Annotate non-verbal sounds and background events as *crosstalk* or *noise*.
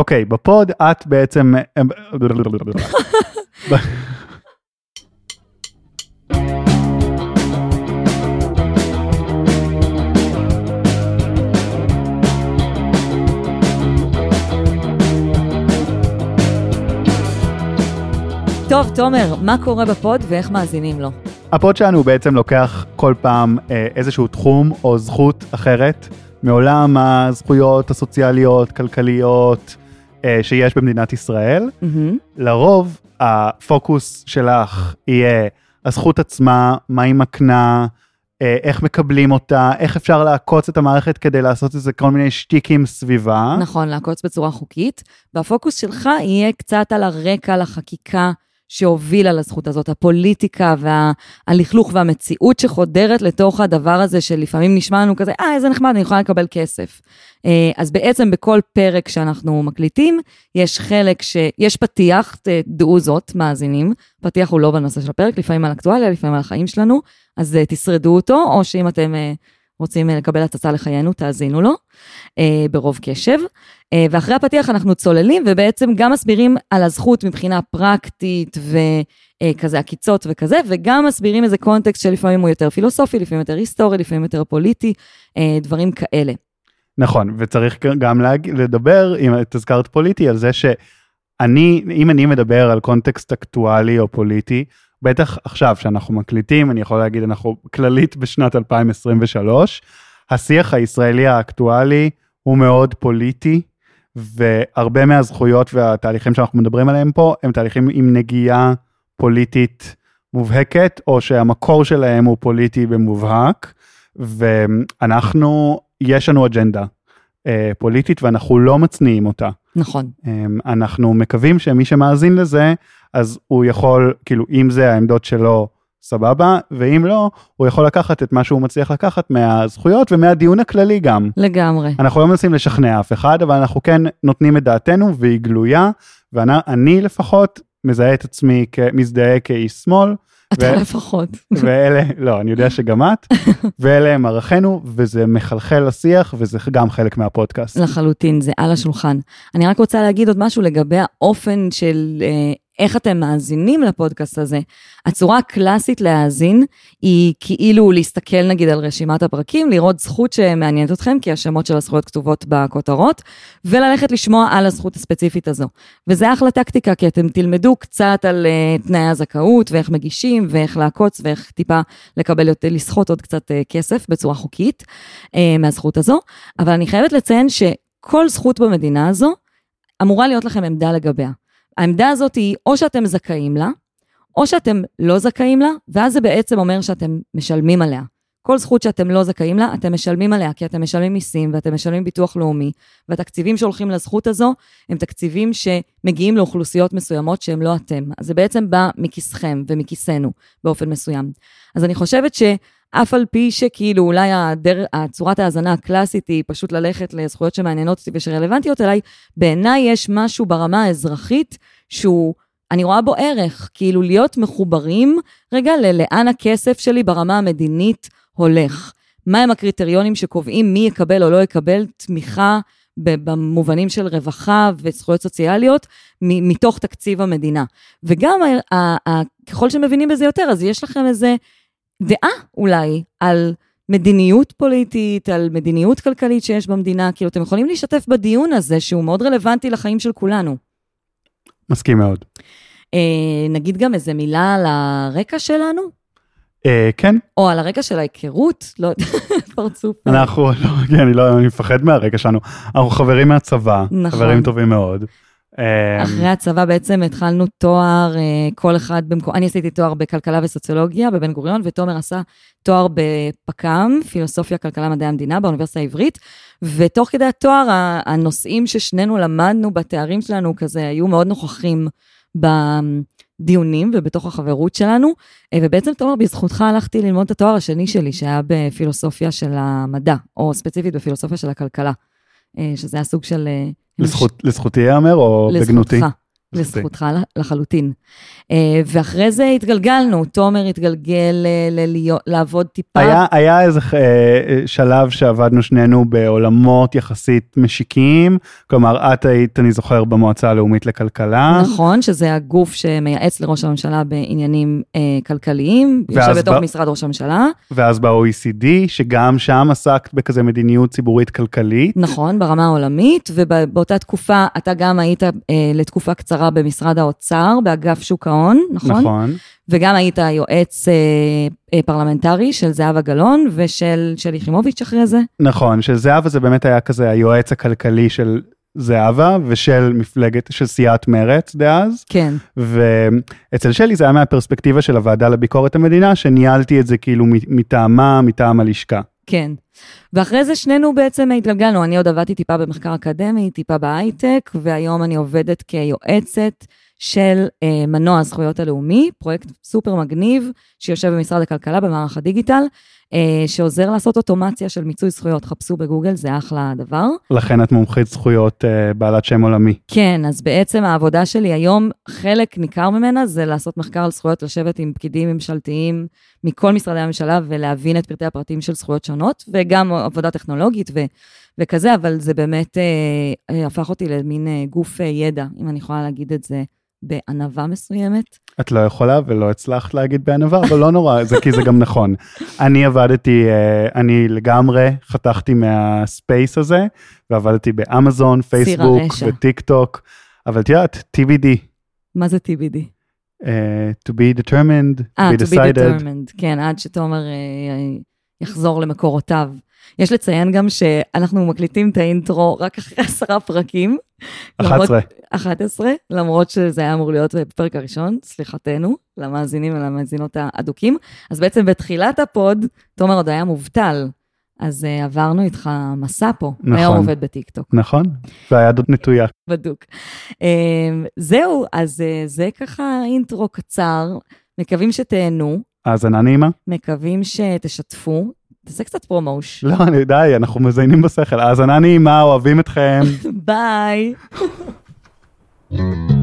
אוקיי, בפוד את בעצם... טוב, תומר, מה קורה בפוד ואיך מאזינים לו? הפוד שלנו בעצם לוקח כל פעם אה, איזשהו תחום או זכות אחרת מעולם הזכויות הסוציאליות, כלכליות, שיש במדינת ישראל. Mm-hmm. לרוב הפוקוס שלך יהיה הזכות עצמה, מה היא מקנה, אה, איך מקבלים אותה, איך אפשר לעקוץ את המערכת כדי לעשות איזה כל מיני שטיקים סביבה. נכון, לעקוץ בצורה חוקית. והפוקוס שלך יהיה קצת על הרקע לחקיקה שהובילה לזכות הזאת, הפוליטיקה והלכלוך והמציאות שחודרת לתוך הדבר הזה שלפעמים נשמע לנו כזה, אה, איזה נחמד, אני יכולה לקבל כסף. אה, אז בעצם בכל פרק שאנחנו מקליטים, יש חלק שיש פתיח, דעו זאת, מאזינים, פתיח הוא לא בנושא של הפרק, לפעמים על אקטואליה, לפעמים על החיים שלנו, אז אה, תשרדו אותו, או שאם אתם אה, רוצים לקבל הצצה לחיינו, תאזינו לו אה, ברוב קשב. אה, ואחרי הפתיח אנחנו צוללים, ובעצם גם מסבירים על הזכות מבחינה פרקטית וכזה עקיצות וכזה, וגם מסבירים איזה קונטקסט שלפעמים הוא יותר פילוסופי, לפעמים יותר היסטורי, לפעמים יותר פוליטי, אה, דברים כאלה. נכון, וצריך גם להג... לדבר, אם את הזכרת פוליטי, על זה שאני, אם אני מדבר על קונטקסט אקטואלי או פוליטי, בטח עכשיו שאנחנו מקליטים, אני יכול להגיד, אנחנו כללית בשנת 2023, השיח הישראלי האקטואלי הוא מאוד פוליטי, והרבה מהזכויות והתהליכים שאנחנו מדברים עליהם פה, הם תהליכים עם נגיעה פוליטית מובהקת, או שהמקור שלהם הוא פוליטי במובהק, ואנחנו, יש לנו אג'נדה אה, פוליטית ואנחנו לא מצניעים אותה. נכון. אה, אנחנו מקווים שמי שמאזין לזה, אז הוא יכול, כאילו, אם זה העמדות שלו, סבבה, ואם לא, הוא יכול לקחת את מה שהוא מצליח לקחת מהזכויות ומהדיון הכללי גם. לגמרי. אנחנו לא מנסים לשכנע אף אחד, אבל אנחנו כן נותנים את דעתנו והיא גלויה, ואני לפחות מזהה את עצמי כמזדהה כאיש שמאל. אתה. לפחות. ואלה, לא, אני יודע שגם את, *laughs* ואלה הם ערכינו, וזה מחלחל לשיח, וזה גם חלק מהפודקאסט. לחלוטין, זה על השולחן. אני רק רוצה להגיד עוד משהו לגבי האופן של אה, איך אתם מאזינים לפודקאסט הזה. הצורה הקלאסית להאזין היא כאילו להסתכל נגיד על רשימת הפרקים, לראות זכות שמעניינת אתכם, כי השמות של הזכויות כתובות בכותרות, וללכת לשמוע על הזכות הספציפית הזו. וזה אחלה טקטיקה, כי אתם תלמדו קצת על uh, תנאי הזכאות, ואיך מגישים, ואיך לעקוץ, ואיך טיפה לקבל לסחוט עוד קצת uh, כסף בצורה חוקית uh, מהזכות הזו. אבל אני חייבת לציין שכל זכות במדינה הזו, אמורה להיות לכם עמדה לגביה. העמדה הזאת היא או שאתם זכאים לה, או שאתם לא זכאים לה, ואז זה בעצם אומר שאתם משלמים עליה. כל זכות שאתם לא זכאים לה, אתם משלמים עליה, כי אתם משלמים מיסים ואתם משלמים ביטוח לאומי, והתקציבים שהולכים לזכות הזו הם תקציבים שמגיעים לאוכלוסיות מסוימות שהם לא אתם. אז זה בעצם בא מכיסכם ומכיסנו באופן מסוים. אז אני חושבת שאף על פי שכאילו אולי הדר... הצורת ההאזנה הקלאסית היא פשוט ללכת לזכויות שמעניינות אותי ושרלוונטיות אליי, בעיניי יש משהו ברמה האזרחית שהוא... אני רואה בו ערך, כאילו להיות מחוברים רגע ללאן הכסף שלי ברמה המדינית הולך. מהם הקריטריונים שקובעים מי יקבל או לא יקבל תמיכה במובנים של רווחה וזכויות סוציאליות מתוך תקציב המדינה. וגם ככל שמבינים בזה יותר, אז יש לכם איזה דעה אולי על מדיניות פוליטית, על מדיניות כלכלית שיש במדינה, כאילו אתם יכולים להשתתף בדיון הזה שהוא מאוד רלוונטי לחיים של כולנו. מסכים מאוד. אה, נגיד גם איזה מילה על הרקע שלנו? אה, כן. או על הרקע של ההיכרות, לא *laughs* פרצוף. אנחנו, לא, כן, אני לא, אני מפחד מהרקע שלנו. אנחנו חברים מהצבא, נכון. חברים טובים מאוד. אה, אחרי הצבא בעצם התחלנו תואר, אה, כל אחד במקום, אני עשיתי תואר בכלכלה וסוציולוגיה בבן גוריון, ותומר עשה תואר בפק"ם, פילוסופיה, כלכלה, מדעי המדינה, באוניברסיטה העברית, ותוך כדי התואר, הנושאים ששנינו למדנו בתארים שלנו כזה היו מאוד נוכחים בדיונים ובתוך החברות שלנו, אה, ובעצם תומר, בזכותך הלכתי ללמוד את התואר השני שלי, שהיה בפילוסופיה של המדע, או ספציפית בפילוסופיה של הכלכלה, שזה היה סוג של... לזכות, לזכותי ייאמר או לזכותך. בגנותי? לזכותך לחלוטין. אה, ואחרי זה התגלגלנו, תומר התגלגל אה, לעבוד טיפה. היה, היה איזה אה, שלב שעבדנו שנינו בעולמות יחסית משיקים, כלומר את היית, אני זוכר, במועצה הלאומית לכלכלה. נכון, שזה הגוף שמייעץ לראש הממשלה בעניינים אה, כלכליים, יושב בתוך ב... משרד ראש הממשלה. ואז ב-OECD, שגם שם עסקת בכזה מדיניות ציבורית כלכלית. נכון, ברמה העולמית, ובאותה תקופה אתה גם היית אה, לתקופה קצרה במשרד האוצר, באגף שוק ההון, נכון? נכון. וגם היית יועץ אה, אה, פרלמנטרי של זהבה גלאון ושל שלי יחימוביץ' אחרי זה. נכון, של זהבה זה באמת היה כזה היועץ הכלכלי של זהבה ושל מפלגת, של סיעת מרצ דאז. כן. ואצל שלי זה היה מהפרספקטיבה של הוועדה לביקורת המדינה, שניהלתי את זה כאילו מטעמה, מטעם הלשכה. כן. ואחרי זה שנינו בעצם התגלגלנו, אני עוד עבדתי טיפה במחקר אקדמי, טיפה בהייטק, והיום אני עובדת כיועצת של אה, מנוע הזכויות הלאומי, פרויקט סופר מגניב שיושב במשרד הכלכלה במערך הדיגיטל, שעוזר לעשות אוטומציה של מיצוי זכויות, חפשו בגוגל, זה אחלה דבר. לכן את מומחית זכויות אה, בעלת שם עולמי. כן, אז בעצם העבודה שלי היום, חלק ניכר ממנה זה לעשות מחקר על זכויות, לשבת עם פקידים ממשלתיים מכל משרדי הממשלה ולהבין את פרטי הפרטים של זכויות שונות, וגם עבודה טכנולוגית ו... וכזה, אבל זה באמת אה, אה הפך אותי למין אה, גוף אה, ידע, אם אני יכולה להגיד את זה בענווה מסוימת. את לא יכולה ולא הצלחת להגיד בענווה, אבל לא נורא, זה כי זה גם נכון. אני עבדתי, אה, אני לגמרי חתכתי מהספייס הזה, ועבדתי באמזון, פייסבוק וטיק טוק, אבל את יודעת, TBD. מה זה TBD? Uh, to be determined, 아, to be decided. to be determined, כן, עד שתומר uh, יחזור למקורותיו. יש לציין גם שאנחנו מקליטים את האינטרו רק אחרי עשרה פרקים. 11. 11, למרות שזה היה אמור להיות בפרק הראשון, סליחתנו, למאזינים ולמאזינות האדוקים. אז בעצם בתחילת הפוד, תומר עוד היה מובטל. אז אה, עברנו איתך מסע פה, נכון, היום עובד בטיקטוק. נכון, והיד עוד נטויה. בדוק. אה, זהו, אז אה, זה ככה אינטרו קצר, מקווים שתהנו. האזנה נעימה. מקווים שתשתפו, תעשה קצת פרומוש. לא, אני די, אנחנו מזיינים בשכל. האזנה נעימה, אוהבים אתכם. *laughs* Bye. *laughs*